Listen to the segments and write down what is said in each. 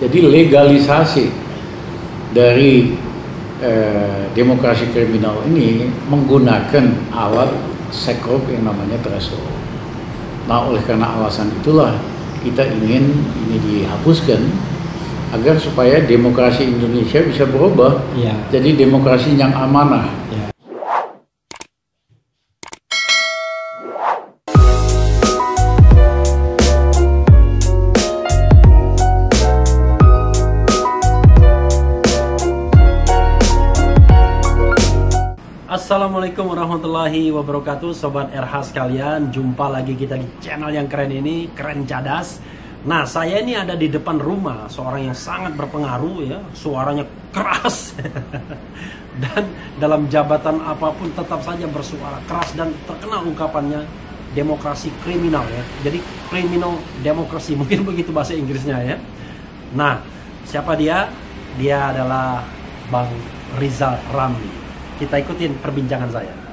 Jadi legalisasi dari eh, demokrasi kriminal ini menggunakan alat sekrup yang namanya threshold. Nah, oleh karena alasan itulah kita ingin ini dihapuskan agar supaya demokrasi Indonesia bisa berubah Iya. jadi demokrasi yang amanah. Warahmatullahi wabarakatuh. Sobat RH sekalian Jumpa lagi kita di channel yang keren ini Keren Cadas. Nah saya ini ada di depan rumah Seorang yang sangat berpengaruh ya Suaranya keras. Dan dalam jabatan apa pun tetap saja bersuara keras Dan terkenal ungkapannya Demokrasi kriminal ya. Jadi kriminal demokrasi Mungkin begitu bahasa Inggrisnya ya. Nah siapa dia? Dia adalah Bang Rizal Ramli. Kita ikutin perbincangan saya.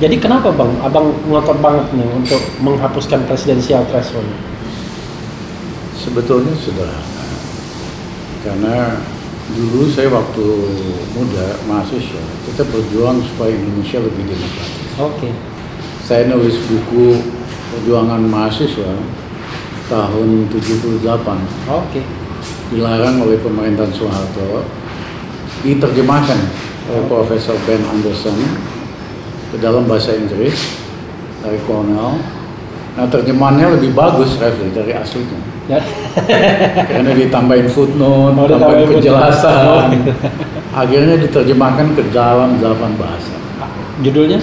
Jadi kenapa bang, abang ngotot banget nih untuk menghapuskan presidensial threshold? Sebetulnya sederhana. Karena dulu saya waktu muda mahasiswa, kita berjuang supaya Indonesia lebih demokratis. Oke. Saya nulis buku perjuangan mahasiswa tahun 78 Oke. dilarang oleh pemerintahan Soeharto diterjemahkan oleh Profesor Ben Anderson ke dalam bahasa Inggris dari Cornell. Nah terjemahannya lebih bagus Refli dari aslinya Ya. karena ditambahin footnote, Oh, tambahin ditambahin penjelasan. footnote. Akhirnya diterjemahkan ke dalam delapan bahasa. Judulnya?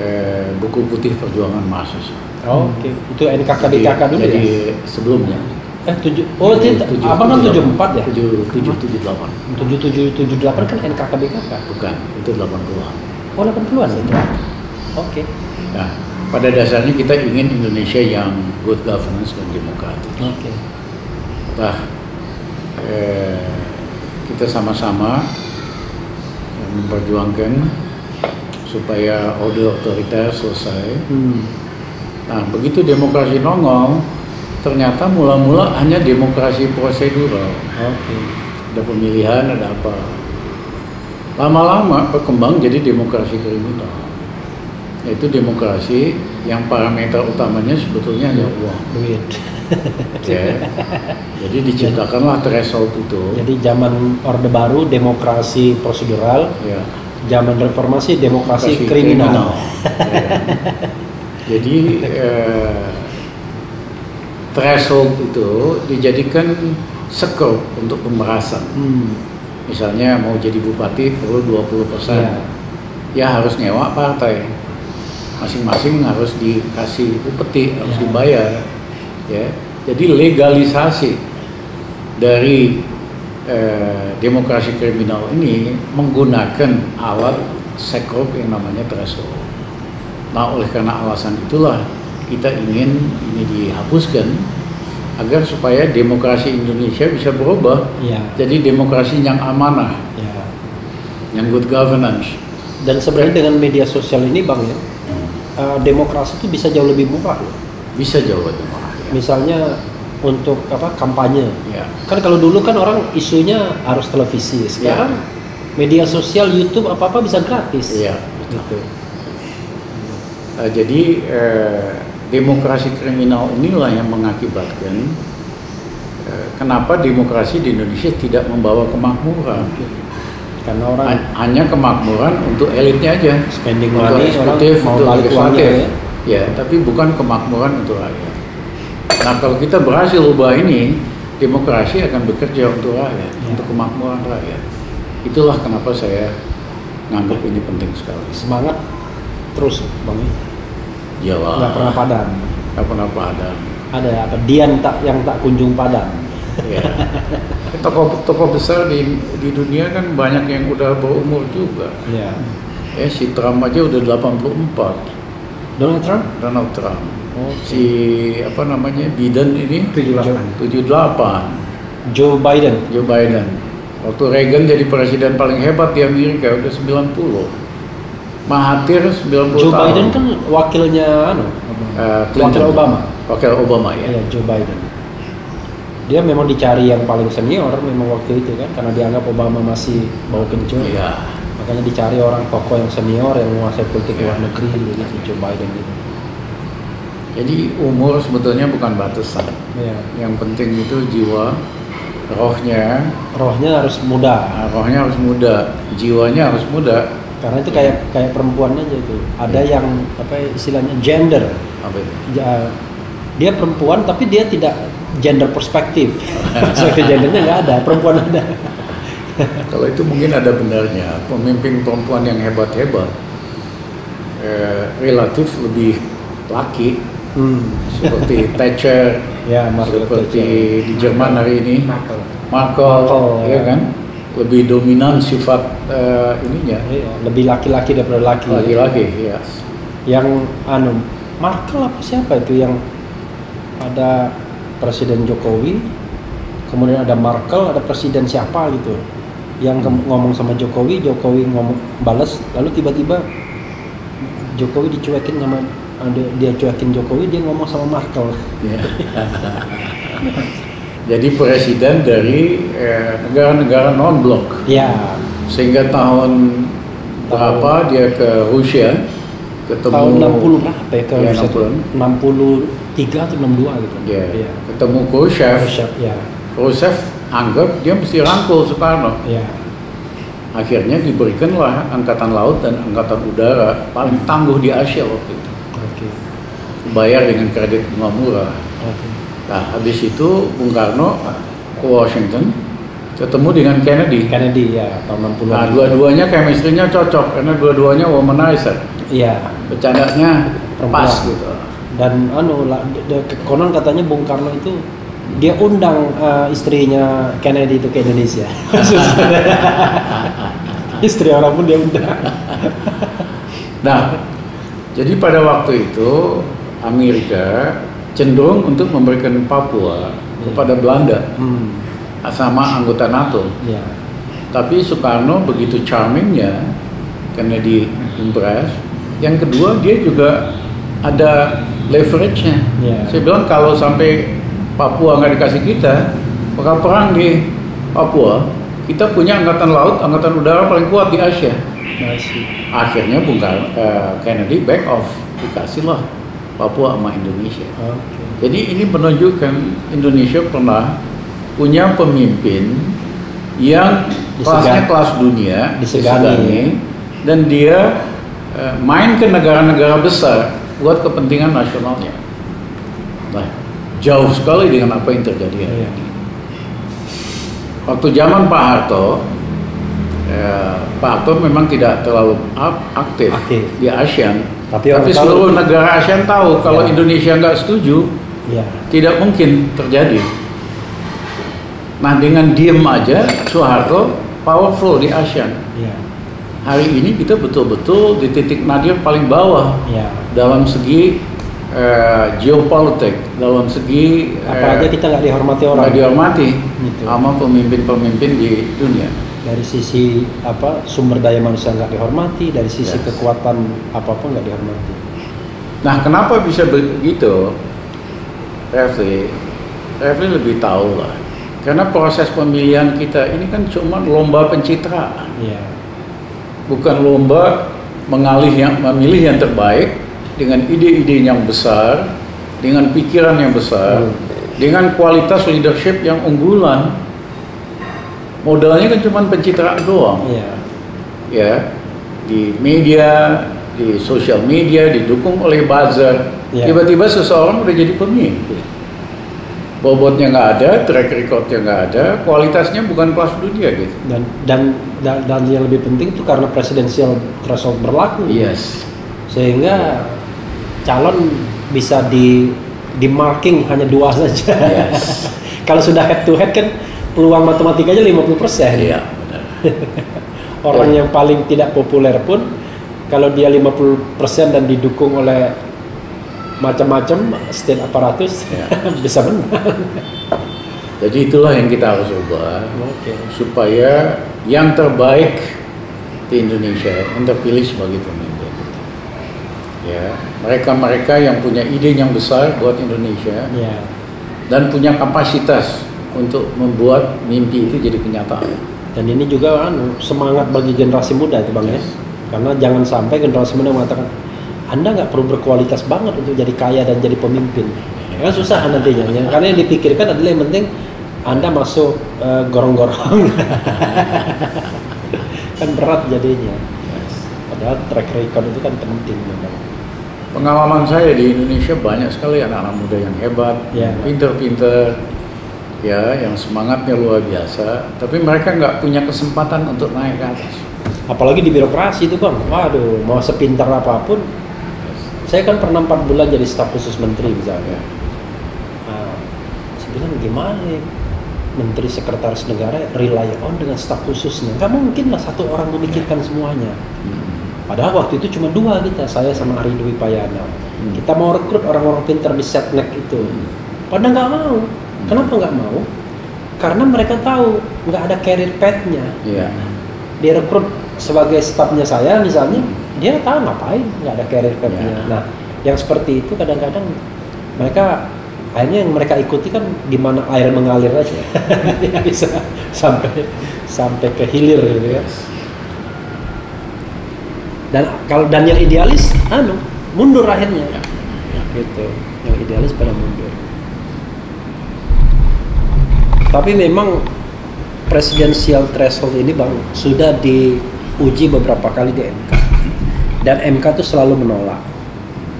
Eh, buku putih perjuangan mahasiswa. Oke. Itu NKKDKK dulu jadi ya? sebelumnya. Eh tujuh. Oh tidak. Tujuh- Abang kan tujuh tujuh empat ya? Tujuh tujuh tujuh delapan. Tujuh tujuh tujuh delapan kan NKKDKK. Bukan, itu delapan puluhan. Oh delapan puluhan itu. Oke. Nah, pada dasarnya kita ingin Indonesia yang good governance dan demokratis. Oke. Nah, eh, kita sama-sama eh, memperjuangkan supaya orde otoriter selesai. Hmm. Nah, begitu demokrasi nongol, ternyata mula-mula hanya demokrasi prosedural. Oke. Ada pemilihan, ada apa. Lama-lama berkembang jadi demokrasi kriminal. Yaitu demokrasi yang parameter utamanya sebetulnya hanya uang. Duit. ya. Jadi diciptakanlah threshold itu. Jadi zaman Orde Baru demokrasi prosedural, ya. zaman reformasi demokrasi Demokrasi kriminal. Ya. Jadi eh, threshold itu dijadikan skop untuk pemerasan. Hmm. Misalnya mau jadi bupati perlu 20 persen. Ya. Ya harus nyewa partai. Masing-masing harus dikasih upeti, harus Ya. dibayar. Ya. Jadi legalisasi dari eh, demokrasi kriminal ini menggunakan alat sekrup yang namanya threshold. Nah, oleh karena alasan itulah kita ingin ini dihapuskan agar supaya demokrasi Indonesia bisa berubah Ya. jadi demokrasi yang amanah, Ya. yang good governance. Dan sebenarnya dengan media sosial ini bang ya, eh, demokrasi itu bisa jauh lebih murah. loh. Bisa jauh lebih murah. Ya. Misalnya untuk apa kampanye. Ya. Kan kalau dulu kan orang isunya harus televisi. Sekarang media sosial, YouTube apa apa bisa gratis. Iya, betul. Gitu. Eh, jadi eh, demokrasi kriminal inilah yang mengakibatkan eh, kenapa demokrasi di Indonesia tidak membawa kemakmuran. Karena orang Han- Hanya kemakmuran untuk elitnya aja. spending untuk money, orang eksekutif, mau untuk legislatif. ya. Ya, tapi bukan kemakmuran untuk rakyat. Nah, kalau kita berhasil ubah ini, demokrasi akan bekerja untuk rakyat, Ya. untuk kemakmuran rakyat. Itulah kenapa saya nganggap ini penting sekali. Semangat terus bang. Ya. Jawa. Nggak pernah padam. Nggak pernah padam. Ada apa? Dian tak yang tak kunjung padam. Ya. Tokoh-tokoh besar di di dunia kan banyak yang udah berumur juga. Ya. Ya, si Trump aja udah 84. Donald Trump? Donald Trump. Oh. Si apa namanya? Biden ini 78. 78. Joe Biden. Joe Biden. Waktu Reagan jadi presiden paling hebat di Amerika udah 90. Mahathir 90 Joe tahun. Biden kan wakilnya anu, Eh, wakil Obama. Wakil Obama ya. Iya, Joe Biden. dia memang dicari yang paling senior memang waktu itu kan karena dianggap Obama masih bau kencur Iya. makanya dicari orang tokoh yang senior yang menguasai politik Iya. luar negeri gitu Joe Biden gitu Jadi umur sebetulnya bukan batasan. ya Yang penting itu jiwa, rohnya, rohnya harus muda nah, rohnya harus muda, jiwanya harus muda. Karena itu kayak kayak perempuan aja itu ada Iya. yang apa ya, istilahnya gender Apa itu? Ja- dia perempuan tapi dia tidak gender perspektif perspektif gendernya nggak ada perempuan ada Kalau itu mungkin ada benarnya. Pemimpin perempuan yang hebat-hebat eh, relatif lebih laki hmm. seperti Thatcher, ya Margaret seperti Thatcher. di Jerman hari ini Merkel. Markle, Merkel, ya ya. kan, lebih dominan sifat eh, ininya. Iya, lebih laki-laki daripada laki. Laki-laki, ya. yang anu Markel apa siapa itu yang ada Presiden Jokowi kemudian ada Markel ada Presiden siapa gitu. Yang ke- ngomong sama Jokowi Jokowi ngomong balas lalu tiba-tiba Jokowi dicuekin sama dia cuekin Jokowi dia ngomong sama Markel Ya. Jadi presiden dari eh, negara-negara non-blok. ya Sehingga tahun berapa dia ke Rusia ketemu tahun 60 berapa ya kalau Ya, bisa tuh? 63 atau 62 gitu Ya, Iya. ketemu Khrushchev. Khrushchev, ya Khrushchev anggap dia mesti rangkul Soekarno. ya Akhirnya diberikanlah angkatan laut dan angkatan udara paling tangguh di Asia waktu itu. oke Bayar dengan kredit bunga murah. oke Nah, habis itu Bung Karno ke Washington ketemu dengan Kennedy. Kennedy ya tahun 60 Nah, dua-duanya chemistry-nya cocok karena dua-duanya womanizer. iya Bercandanya pas gitu. dan anu konon katanya Bung Karno itu dia undang eh, istrinya Kennedy itu ke Indonesia istri orang pun dia undang Nah, jadi pada waktu itu Amerika cenderung untuk memberikan Papua kepada Belanda hmm, sama anggota NATO. ya Tapi Soekarno begitu charmingnya karena di impress. Yang kedua dia juga ada leverage-nya. Iya. Saya bilang kalau sampai Papua nggak dikasih kita, bakal perang di Papua. Kita punya angkatan laut, angkatan udara paling kuat di Asia. masih Akhirnya Bung eh, Kennedy back off, dikasihlah Papua sama Indonesia. oke Jadi ini menunjukkan Indonesia pernah punya pemimpin yang kelasnya kelas dunia, Disegani. dan dia eh, main ke negara-negara besar buat kepentingan nasionalnya. Nah, jauh sekali dengan apa yang terjadi hari Iya. ini. Waktu zaman Pak Harto, eh, Pak Harto memang tidak terlalu aktif, Aktif. di ASEAN, Tapi tapi tahu- seluruh negara ASEAN tahu kalau Ya. Indonesia nggak setuju, ya tidak mungkin terjadi. Nah dengan diem aja Soeharto powerful di ASEAN. ya Hari ini kita betul-betul di titik nadir paling bawah ya dalam segi eh, geopolitik, dalam segi eh, apa aja kita nggak dihormati orang nggak dihormati Gitu. sama pemimpin-pemimpin di dunia. Dari sisi apa sumber daya manusia nggak dihormati dari sisi Yes. kekuatan apa pun nggak dihormati Nah kenapa bisa begitu? Refli, Refli lebih tahu lah. Karena proses pemilihan kita ini kan cuma lomba pencitraan. ya bukan lomba mengalih yang memilih yang terbaik dengan ide-ide yang besar, dengan pikiran yang besar, Hmm. dengan kualitas leadership yang unggulan. Modalnya kan cuma pencitraan doang, ya ya di media, di sosial media didukung oleh buzzer. Ya. Tiba-tiba seseorang udah jadi pemimpin. Bobotnya nggak ada, track recordnya nggak ada, kualitasnya bukan kelas dunia gitu. dan dan dan, dan yang lebih penting itu karena presidensial threshold berlaku Yes. sehingga calon bisa di di marking hanya dua saja Yes. kalau sudah head to head kan peluang matematikanya 50% Iya, benar. orang Ya. yang paling tidak populer pun kalau dia 50% dan didukung oleh macam-macam state aparatus Ya. bisa menang Jadi itulah yang kita harus ubah oke supaya yang terbaik di Indonesia yang terpilih sebagai pemimpin. Ya, mereka-mereka yang punya ide yang besar buat Indonesia ya dan punya kapasitas untuk membuat mimpi itu jadi kenyataan. Dan ini juga kan semangat bagi generasi muda itu bang ya. Yes. Karena jangan sampai generasi muda mengatakan anda nggak perlu berkualitas banget untuk jadi kaya dan jadi pemimpin. Kan susah nantinya. Ya. Karena yang dipikirkan adalah yang penting anda masuk eh, gorong-gorong. kan berat jadinya. Padahal track record itu kan penting memang. Pengalaman saya di Indonesia banyak sekali anak-anak muda yang hebat, Ya. pinter-pinter, ya, yang semangatnya luar biasa. Tapi mereka nggak punya kesempatan untuk naik ke atas. Apalagi di birokrasi itu bang. Waduh, mau sepintar apa pun. Saya kan pernah empat bulan jadi staf khusus menteri misalnya. Nah, saya bilang gimana nih menteri sekretaris negara rely on dengan staf khususnya. Gak mungkin lah satu orang memikirkan semuanya. Padahal waktu itu cuma dua kita, saya sama Ari Dwi Payana. Hmm. Kita mau rekrut orang-orang pintar di setnek itu. Padahal nggak mau. Kenapa nggak mau? Karena mereka tahu nggak ada career path-nya. Iya. Dia rekrut sebagai stafnya saya misalnya, dia tahu ngapain, nggak ada career path-nya. Ya. Nah, yang seperti itu kadang-kadang mereka akhirnya yang mereka ikuti kan di mana air mengalir aja, Dia bisa sampai sampai ke hilir gitu ya. Dan kalau Daniel idealis, anu mundur akhirnya, Ya. gitu. Yang idealis pada mundur. Tapi memang presidensial threshold ini bang sudah diuji beberapa kali di MK dan MK itu selalu menolak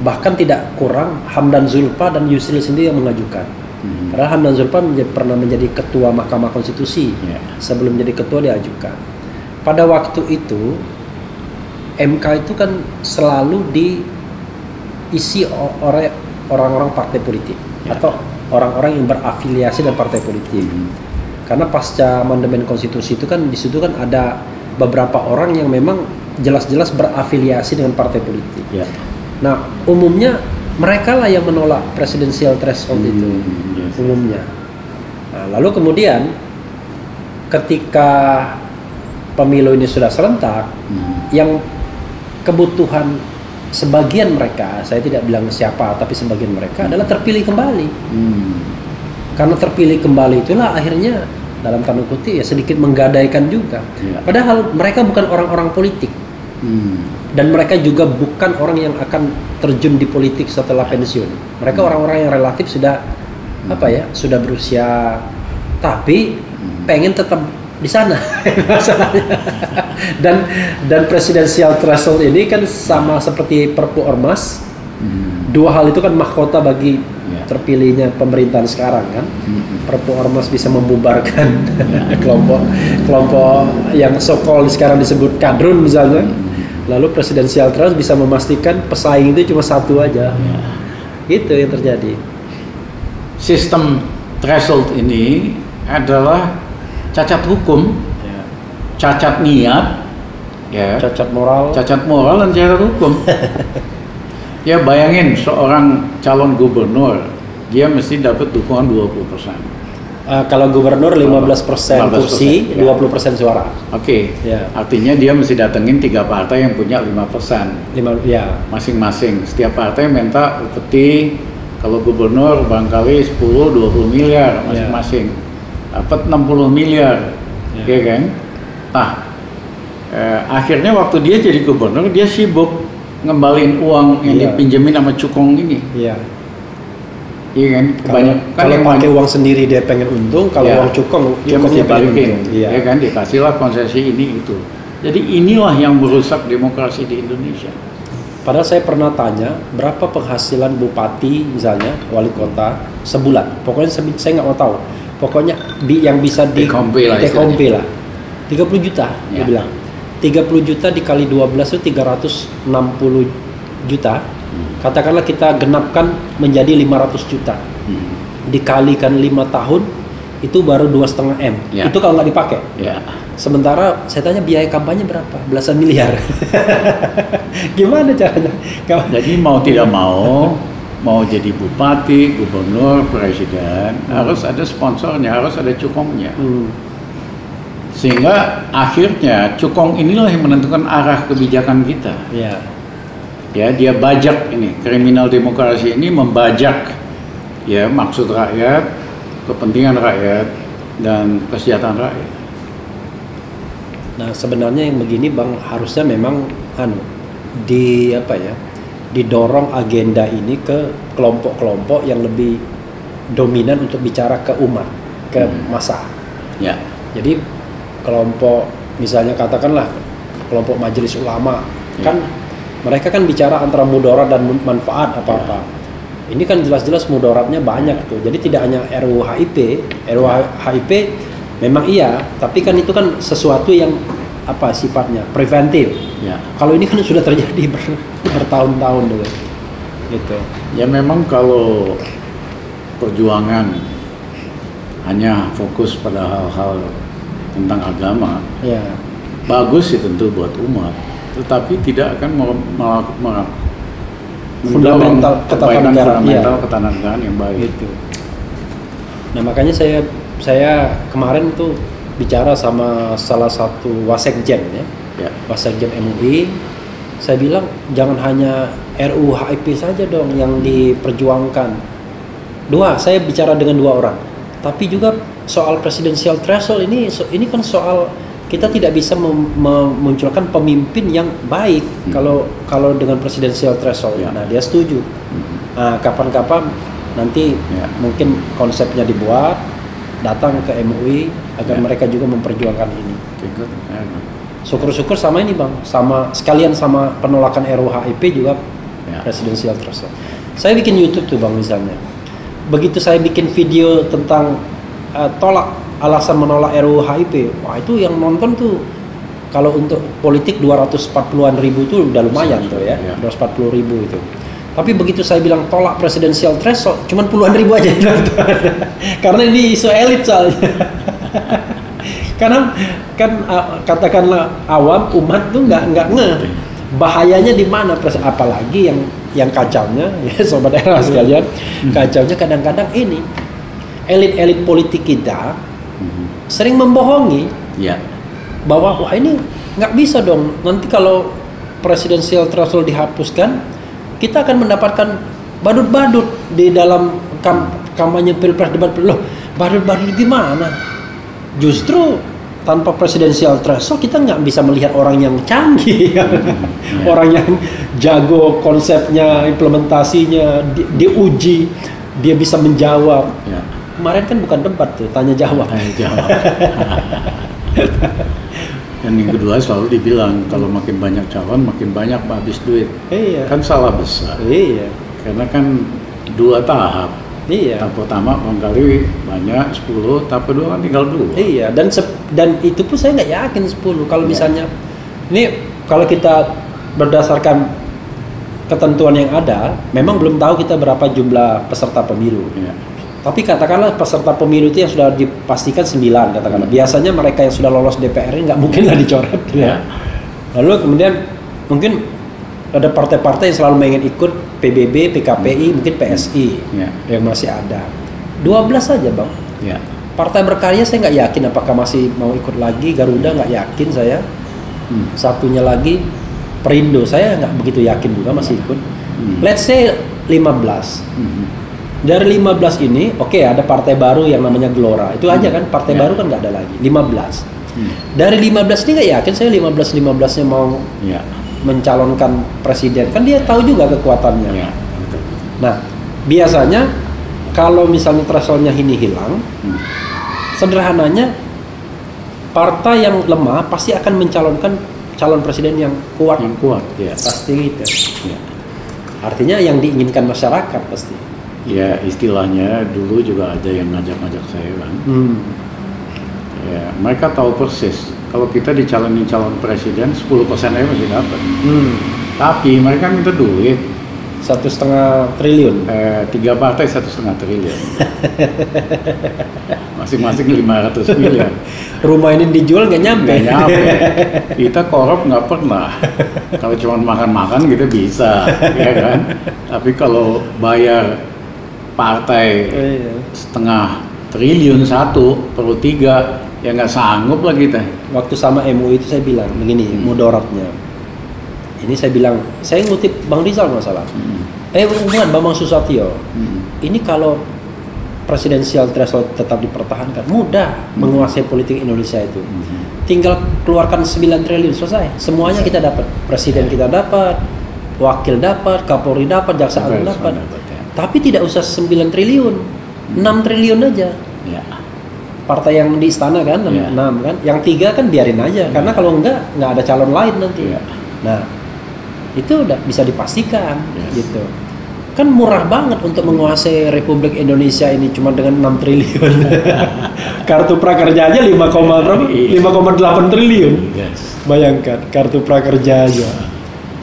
bahkan tidak kurang Hamdan Zulfa dan Yusril sendiri yang mengajukan Hmm. padahal Hamdan Zulfa menjadi- pernah menjadi ketua Mahkamah Konstitusi Ya. sebelum menjadi ketua diajukan pada waktu itu MK itu kan selalu diisi oleh orang-orang partai politik Ya. atau orang-orang yang berafiliasi dengan partai politik Hmm. karena pasca amandemen konstitusi itu kan di situ kan ada beberapa orang yang memang jelas-jelas berafiliasi dengan partai politik. Ya. Nah, umumnya mereka lah yang menolak presidensial threshold itu Hmm, yes. umumnya. Nah, lalu kemudian ketika pemilu ini sudah serentak, Hmm. yang kebutuhan sebagian mereka, saya tidak bilang siapa, tapi sebagian mereka adalah terpilih kembali. Hmm. Karena terpilih kembali itulah akhirnya dalam tanda kutip ya sedikit menggadaikan juga. Ya. Padahal mereka bukan orang-orang politik Hmm. dan mereka juga bukan orang yang akan terjun di politik setelah pensiun. Mereka Hmm. orang-orang yang relatif sudah apa ya, sudah berusia tapi Hmm. pengen tetap di sana masalahnya. dan dan presidensial threshold ini kan sama seperti Perpu Ormas. Hmm. Dua hal itu kan mahkota bagi Ya. terpilihnya pemerintahan sekarang kan. Hmm. Perpu Ormas bisa membubarkan kelompok kelompok yang so-called sekarang disebut kadrun misalnya. Lalu presidensial threshold bisa memastikan pesaing itu cuma satu aja. Ya. Itu yang terjadi. Sistem threshold ini adalah cacat hukum, cacat niat, ya, Cacat moral. cacat moral dan cacat hukum. ya bayangin seorang calon gubernur, dia mesti dapat dukungan 20%. Eh, kalau gubernur 15% 15%, kursi, ya. 20% suara. Oke, Ya. artinya dia mesti datengin tiga partai yang punya 5% Lima, ya. masing-masing. Setiap partai minta upeti kalau gubernur barangkali 10-20 miliar masing-masing. Dapat 60 miliar, Ya. ya kan? Nah, eh, akhirnya waktu dia jadi gubernur dia sibuk ngembaliin uang yang Iya. dipinjemin sama cukong ini, Iya. iya kan? Kalau, Kebanyakan kalau pakai uang sendiri dia pengen untung, kalau Ya. uang cukong, dia mesti balikin. Iya. ya kan? Dikasihlah konsesi ini itu. Jadi inilah yang merusak demokrasi di Indonesia. Padahal saya pernah tanya berapa penghasilan bupati misalnya wali kota sebulan. Pokoknya saya, nggak mau tahu. Pokoknya bi- yang bisa di pay lah istilahnya. pay lah. 30 juta dia Ya. bilang. 30 juta dikali 12 itu 360 juta. Hmm. Katakanlah kita genapkan menjadi 500 juta. Hmm. Dikalikan 5 tahun itu baru dua setengah m. Ya. Itu kalau nggak dipakai. Ya. Sementara saya tanya biaya kampanye berapa? Belasan miliar. Gimana caranya? Jadi mau tidak mau, mau jadi bupati, gubernur, presiden, harus ada sponsornya, harus ada cukongnya. Hmm. Sehingga akhirnya cukong inilah yang menentukan arah kebijakan kita. Ya. Ya, dia bajak ini, kriminal demokrasi ini membajak ya maksud rakyat, kepentingan rakyat dan kesejahteraan rakyat. Nah sebenarnya yang begini bang harusnya memang anu di apa ya didorong agenda ini ke kelompok-kelompok yang lebih dominan untuk bicara ke umat ke Hmm. masa. Ya, Jadi kelompok misalnya katakanlah kelompok majelis ulama Ya. kan mereka kan bicara antara mudarat dan manfaat apa-apa. Ini kan jelas-jelas mudaratnya banyak tuh. Jadi tidak hanya RUU HIP, RUU HIP memang iya, tapi kan itu kan sesuatu yang apa sifatnya preventif. ya. Kalau ini kan sudah terjadi ber- bertahun-tahun dulu. Gitu. Ya memang kalau perjuangan hanya fokus pada hal-hal tentang agama, Ya. bagus sih tentu buat umat, tetapi tidak akan me- me- me- Fundamental ketatanegaraan, fundamental ketatanegaraan yang baik. gitu. Nah makanya saya saya kemarin tuh bicara sama salah satu wasekjen ya, Ya, wasekjen MUI. Saya bilang jangan hanya RUU HIP saja dong yang diperjuangkan. Dua, saya bicara dengan dua orang. Tapi juga soal presidensial threshold ini ini kan soal kita tidak bisa mem- memunculkan pemimpin yang baik Hmm. kalau kalau dengan presidensial threshold. Ya. Nah dia setuju. Mhm. Nah, kapan-kapan nanti Ya. mungkin konsepnya dibuat, datang ke MUI agar Ya. mereka juga memperjuangkan ini. Syukur-syukur sama ini bang, sama sekalian sama penolakan RUU HIP juga Ya. presidensial threshold. Saya bikin YouTube tuh bang misalnya. Begitu saya bikin video tentang uh, tolak alasan menolak RUU HIP, wah itu yang nonton tuh kalau untuk politik 240-an ribu tuh udah lumayan tuh ya, Ya. 240 ribu itu. Tapi begitu saya bilang tolak presidensial threshold, cuman puluhan ribu aja nonton. Karena ini isu elit soalnya. Karena kan uh, katakanlah awam umat tuh nggak nggak nge bahayanya di mana apalagi yang yang kacaunya ya sobat era sekalian kacaunya kadang-kadang ini elit-elit politik kita Mhm. sering membohongi. Ya, bahwa wah ini nggak bisa dong nanti kalau presidensial threshold dihapuskan kita akan mendapatkan badut-badut di dalam kam- kampanye pilpres debat loh badut-badut gimana justru tanpa presidensial threshold kita nggak bisa melihat orang yang canggih orang yang jago konsepnya implementasinya di- diuji dia bisa menjawab ya. kemarin kan bukan debat tuh tanya jawab Tanya jawab. Dan yang kedua selalu dibilang kalau makin banyak calon makin banyak habis duit. iya Kan salah besar. iya Karena kan dua tahap. Iya Tahap pertama barangkali banyak 10, tahap kedua kan tinggal dua. Iya, dan dan itu pun saya nggak yakin 10. Kalau Iya. misalnya ini kalau kita berdasarkan ketentuan yang ada, memang belum tahu kita berapa jumlah peserta pemilu. Ya. Tapi katakanlah peserta pemilu itu yang sudah dipastikan 9 katakanlah. Biasanya mereka yang sudah lolos DPR ini nggak mungkin lah dicoret. Ya. Lalu kemudian mungkin ada partai-partai yang selalu pengen ikut PBB, PKPI, mungkin PSI Ya. yang masih ada. 12 saja bang. Ya. Partai berkarya saya nggak yakin apakah masih mau ikut lagi Garuda nggak yakin saya Hmm. satunya lagi Perindo saya nggak begitu yakin juga masih ikut Hmm. let's say 15 Mhm. dari 15 ini oke ada partai baru yang namanya Gelora itu aja kan partai Ya. baru kan nggak ada lagi 15 Hmm. dari 15 ini nggak yakin saya 15 15 nya mau Ya. Mencalonkan presiden kan dia tahu juga kekuatannya Ya. nah biasanya kalau misalnya thresholdnya ini hilang Hmm. sederhananya partai yang lemah pasti akan mencalonkan calon presiden yang kuat Yang kuat. Ya. pasti gitu Ya. artinya yang diinginkan masyarakat pasti Ya istilahnya dulu juga ada yang ngajak-ngajak saya kan. hmm. Ya, mereka tahu persis kalau kita dicalonin calon presiden 10% aja masih dapat. Hmm. Tapi mereka minta duit. satu setengah triliun Eh, tiga partai satu setengah triliun. Masing-masing 500 miliar. rumah ini dijual nggak nyampe Nggak nyampe. Kita korup nggak pernah. Kalau cuma makan-makan kita bisa, ya kan? Tapi kalau bayar partai Iya. setengah triliun satu perlu tiga ya nggak sanggup lah kita. waktu sama MUI itu saya bilang begini Hmm. mudaratnya ini saya bilang saya ngutip Bang Rizal nggak salah Hmm. eh bukan Bambang Susatyo Hmm. ini kalau presidensial threshold tetap dipertahankan, mudah menguasai politik Indonesia itu. Mhm. Tinggal keluarkan 9 triliun selesai. Semuanya kita dapat. Presiden kita dapat, wakil dapat, Kapolri dapat, jaksa agung dapat. ya. Tapi tidak usah 9 triliun. 6 triliun aja. Ya. Partai yang di istana kan, Iya. 6 kan. Yang tiga kan biarin aja karena kalau enggak nggak ada calon lain nanti. Iya. Nah, itu udah bisa dipastikan Yes. gitu. Kan murah banget untuk menguasai Republik Indonesia ini cuma dengan 6 triliun. kartu prakerja aja 5, berapa? Iya. 5,8 triliun. Yes. Bayangkan kartu prakerja aja.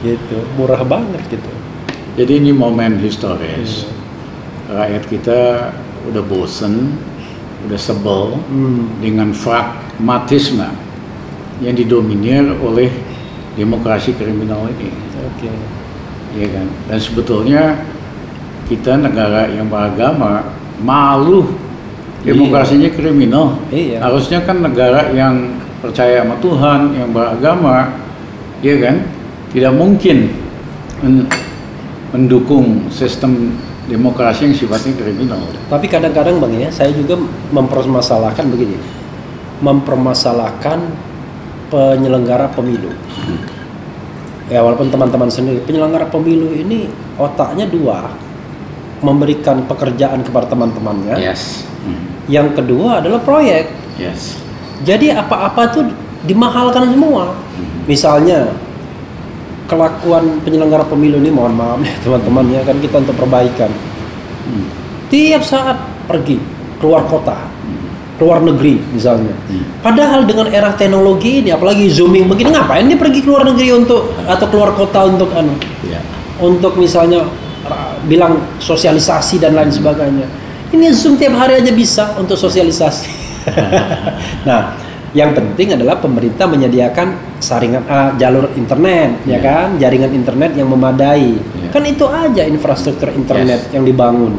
Gitu, murah banget gitu. Jadi ini momen historis. Rakyat kita udah bosen, udah sebel Hmm. dengan pragmatisme yang didominir oleh demokrasi kriminal ini. Oke. ya kan dan sebetulnya kita negara yang beragama malu demokrasinya kriminal Iya. harusnya kan negara yang percaya sama Tuhan yang beragama ya kan tidak mungkin men- mendukung sistem demokrasi yang sifatnya kriminal Tapi kadang-kadang bang ya, saya juga mempermasalahkan begini, mempermasalahkan penyelenggara pemilu. Ya walaupun teman-teman sendiri penyelenggara pemilu ini otaknya dua, memberikan pekerjaan kepada teman-temannya. yes Hmm. Yang kedua adalah proyek. yes Jadi apa-apa tuh dimahalkan semua. Misalnya kelakuan penyelenggara pemilu ini mohon maaf ya teman-teman ya kan kita untuk perbaikan. Hmm. Tiap saat pergi keluar kota, keluar negeri misalnya. Hmm. Padahal dengan era teknologi ini apalagi zooming begini ngapain dia pergi keluar negeri untuk atau keluar kota untuk anu ya untuk misalnya bilang sosialisasi dan lain sebagainya. Ini Zoom tiap hari aja bisa untuk sosialisasi. nah, yang penting adalah pemerintah menyediakan saringan ah, jalur internet, ya Ya. kan, jaringan internet yang memadai. Ya. Kan itu aja infrastruktur internet Yes. yang dibangun.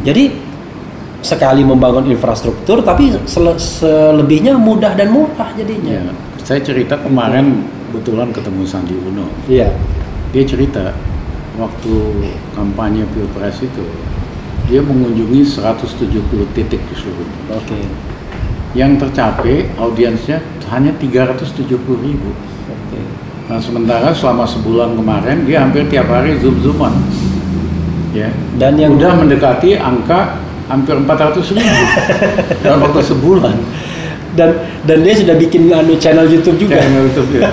Jadi sekali membangun infrastruktur, tapi sele- selebihnya mudah dan murah jadinya. ya saya cerita kemarin kebetulan ketemu Sandi Uno Iya. dia cerita waktu kampanye pilpres itu dia mengunjungi 170 titik di seluruh. Oke. Yang tercapai audiensnya hanya 370 ribu. Nah sementara selama sebulan kemarin dia hampir tiap hari zoom zooman, ya. Dan yang udah mendekati angka hampir 400 ribu dalam waktu sebulan. dan dan dia sudah bikin anu channel YouTube juga. Channel YouTube ya.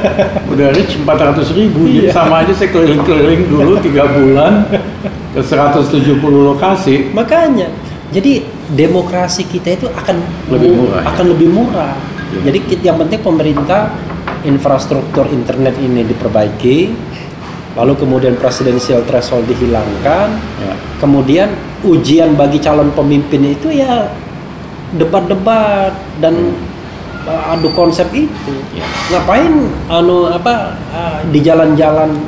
Udah reach 400 ribu, Iya. sama aja saya keliling-keliling dulu tiga bulan ke 170 lokasi. Makanya, jadi demokrasi kita itu akan Lebih murah, ya? akan lebih murah. Iya. Jadi yang penting pemerintah infrastruktur internet ini diperbaiki, lalu kemudian presidensial threshold dihilangkan, Ya. kemudian ujian bagi calon pemimpin itu ya debat-debat dan uh, adu konsep itu. Ya. Ngapain anu apa uh, di jalan-jalan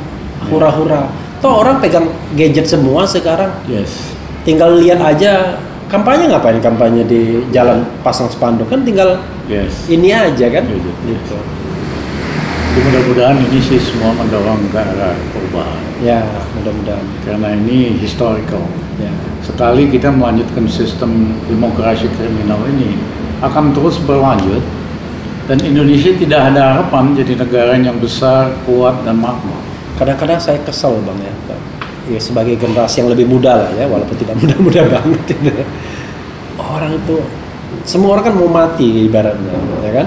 hura-hura? Toh orang pegang gadget semua sekarang. Yes. Tinggal lihat aja kampanye ngapain kampanye di jalan pasang spanduk kan tinggal Yes. ini aja kan. Gadget, Gitu. Jadi mudah-mudahan ini sih semua mendorong ke arah perubahan. Ya, mudah-mudahan. Karena ini historical. Ya. Sekali kita melanjutkan sistem demokrasi kriminal ini akan terus berlanjut dan Indonesia tidak ada harapan jadi negara yang besar, kuat dan makmur. Kadang-kadang saya kesel bang ya, ya sebagai generasi yang lebih muda lah ya, walaupun tidak muda-muda banget. Gitu. Orang itu semua orang kan mau mati ibaratnya, ya kan?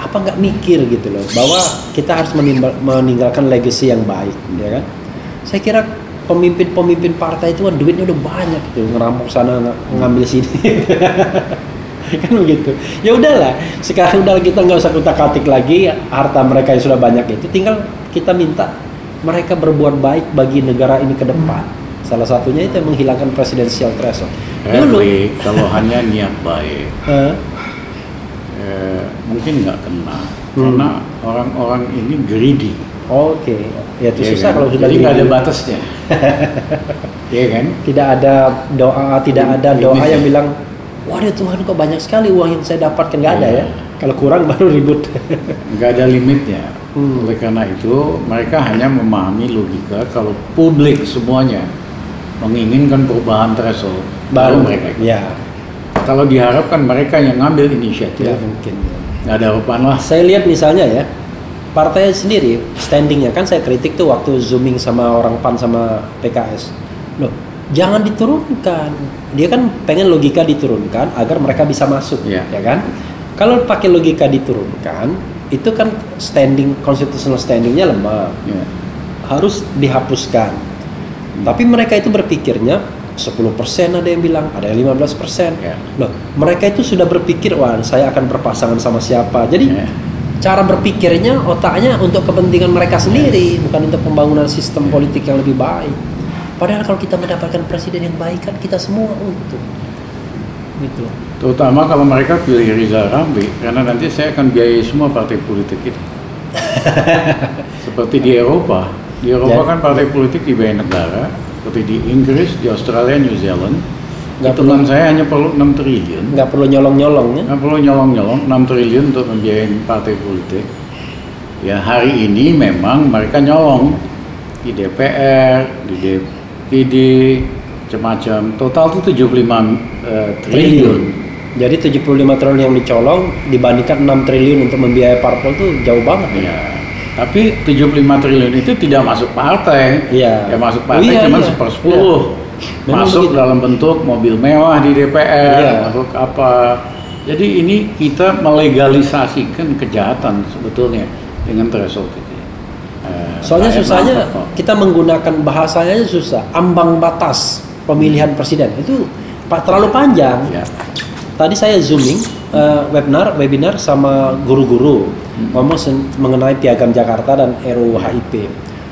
Apa nggak mikir gitu loh, bahwa kita harus meninggalkan legacy yang baik, ya kan? Saya kira pemimpin-pemimpin partai itu kan duitnya udah banyak gitu, ngerampok sana, ng- ngambil sini. kan begitu. Ya udahlah, sekarang udah kita nggak usah kutak-katik lagi harta mereka yang sudah banyak itu, tinggal kita minta mereka berbuat baik bagi negara ini ke depan. Salah satunya itu yang menghilangkan presidensial threshold. Dulu, kalau hanya niat baik, eh, eh, mungkin nggak kena. Hmm. Karena orang-orang ini greedy. oke, ya itu ya susah kan? kalau sudah Jadi nggak ada batasnya. Iya kan? tidak ada doa, tidak ada doa ya. yang bilang, waduh Tuhan kok banyak sekali uang yang saya dapatkan nggak ada ya. Iya. Kalau kurang baru ribut. nggak ada limitnya. Hmm. Oleh karena itu, mereka hanya memahami logika kalau publik semuanya menginginkan perubahan threshold Baru mereka. ikut. Ya, Kalau diharapkan mereka yang ngambil inisiatif, tidak mungkin. nggak ada harapan lah. Saya lihat misalnya ya, partai sendiri standingnya kan saya kritik tuh waktu zooming sama orang PAN sama PKS. Loh, jangan diturunkan. Dia kan pengen logika diturunkan agar mereka bisa masuk, Iya. ya kan? Kalau pakai logika diturunkan, itu kan standing constitutional standingnya lemah, Ya. harus dihapuskan. Tapi mereka itu berpikirnya 10% ada yang bilang, ada yang 15%. Ya. Loh, mereka itu sudah berpikir, wah saya akan berpasangan sama siapa. Jadi Ya. cara berpikirnya, otaknya untuk kepentingan mereka sendiri, bukan untuk pembangunan sistem politik yang lebih baik. Padahal kalau kita mendapatkan presiden yang baik kan kita semua untung. Gitu. Terutama kalau mereka pilih Rizal Ramli, karena nanti saya akan biayai semua partai politik itu. Seperti di Eropa, di Eropa Jadi- kan partai politik dibayar negara, seperti di Inggris, di Australia, New Zealand. Nggak Hitungan saya hanya perlu 6 triliun. Nggak perlu nyolong-nyolong ya. Nggak perlu nyolong-nyolong 6 triliun untuk membiayai partai politik. Ya hari ini memang mereka nyolong di DPR, di DPD, macam-macam. Total itu 75 eh, triliun. Triliun. Jadi 75 triliun yang dicolong dibandingkan 6 triliun untuk membiayai parpol tuh jauh banget. Ya. Tapi 75 triliun itu tidak masuk partai. Iya. Ya masuk Oh, partai iya, cuma iya. sepersepuluh. Memang Masuk begitu. dalam bentuk mobil mewah di DPR, Iya. masuk apa. Jadi ini kita melegalisasikan kejahatan sebetulnya dengan threshold itu. Eh, Soalnya susahnya kok. kita menggunakan bahasanya susah. Ambang batas pemilihan presiden itu pak terlalu panjang. Ya. Tadi saya zooming eh, webinar webinar sama guru-guru ngomong sen- mengenai piagam Jakarta dan RUU HIP.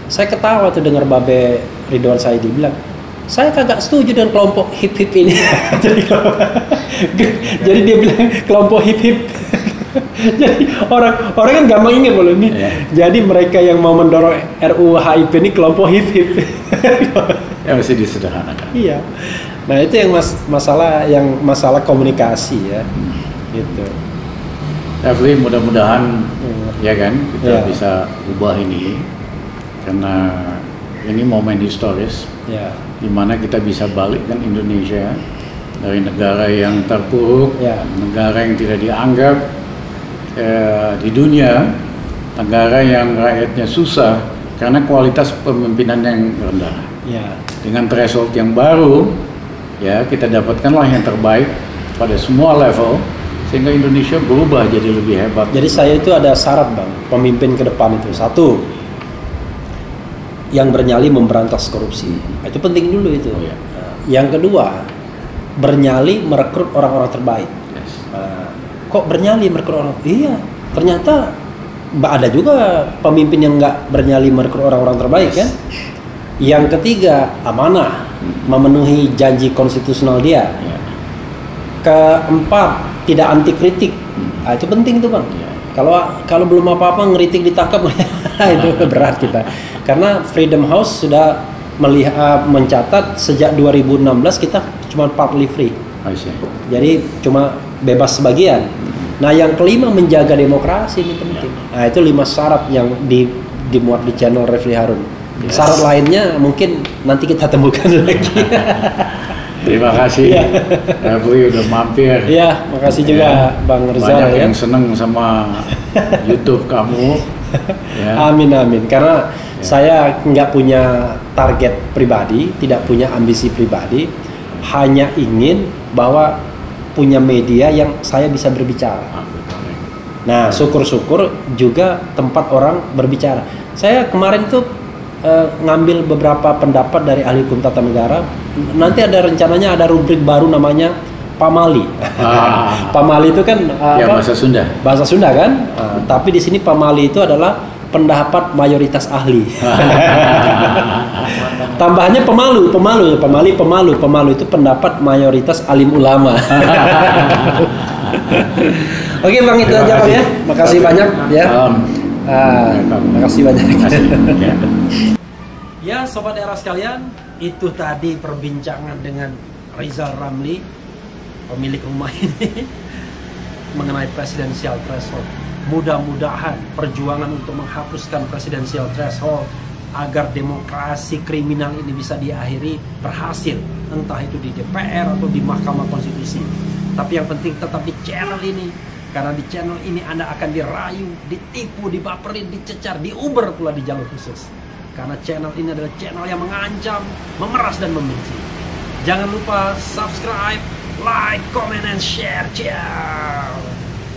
Saya ketawa tuh dengar Babe Ridwan Saidi bilang, saya kagak setuju dengan kelompok hip hip ini. jadi, jadi dia bilang kelompok hip hip. jadi orang orang kan gampang ingat boleh ini. Iya. Jadi mereka yang mau mendorong RUU HIP ini kelompok hip hip. Ya mesti disederhanakan. Iya. Nah itu yang mas masalah yang masalah komunikasi ya, gitu. Tapi mudah-mudahan Hmm. ya kan kita Ya. bisa ubah ini karena ini momen historis Ya, di mana kita bisa balikkan Indonesia dari negara yang terpuruk, Ya. negara yang tidak dianggap eh, di dunia, negara yang rakyatnya susah karena kualitas pemimpinan yang rendah. ya, Dengan threshold yang baru, ya kita dapatkanlah yang terbaik pada semua level sehingga Indonesia berubah jadi lebih hebat. Jadi saya itu ada syarat bang, pemimpin ke depan itu satu, yang bernyali memberantas korupsi. Itu penting dulu itu. Oh, iya. Nah, Yang kedua, bernyali merekrut orang-orang terbaik. Yes. Nah, kok bernyali merekrut orang? Iya, ternyata ada juga pemimpin yang nggak bernyali merekrut orang-orang terbaik Yes. kan. Yang ketiga, amanah, memenuhi janji konstitusional dia. Ya. Keempat, tidak anti kritik. Nah, itu penting tuh bang. Ya. Kalau kalau belum apa-apa ngeritik ditangkap itu berat kita. Karena Freedom House sudah melihat mencatat sejak 2016 kita cuma partly free. Jadi cuma bebas sebagian. Nah, yang kelima menjaga demokrasi ini penting. Nah, itu lima syarat yang di, dimuat di channel Refli Harun. Yes. Syarat lainnya mungkin nanti kita temukan lagi. Terima kasih. Refli udah mampir. Iya, makasih juga Ya. Bang Rizal Banyak ya. yang seneng sama YouTube kamu. Ya. Amin amin. Karena saya nggak punya target pribadi, tidak punya ambisi pribadi, hanya ingin bahwa punya media yang saya bisa berbicara. Ah. Nah, syukur-syukur juga tempat orang berbicara. Saya kemarin tuh eh, ngambil beberapa pendapat dari ahli hukum tata negara. Nanti ada rencananya ada rubrik baru namanya pamali. Ah. pamali itu kan eh, Ya apa? bahasa Sunda. bahasa Sunda kan. Nah, tapi di sini pamali itu adalah pendapat mayoritas ahli. Tambahnya pemalu, pemalu, pemali, pemalu, pemalu itu pendapat mayoritas alim ulama. Oke bang itu Terima aja bang ya. Makasih banyak ya. Ah, makasih banyak. Kasih. Ya. Ya Sobat Era sekalian, itu tadi perbincangan dengan Rizal Ramli, pemilik rumah ini, mengenai presidensial threshold. Mudah-mudahan perjuangan untuk menghapuskan presidensial threshold agar demokrasi kriminal ini bisa diakhiri berhasil. Entah itu di DPR atau di Mahkamah Konstitusi. Tapi yang penting tetap di channel ini karena di channel ini Anda akan dirayu, ditipu, dibaperin, dicecar, diuber pula di jalur khusus. Karena channel ini adalah channel yang mengancam, memeras dan membenci. Jangan lupa subscribe, like, comment, and share. Ciao!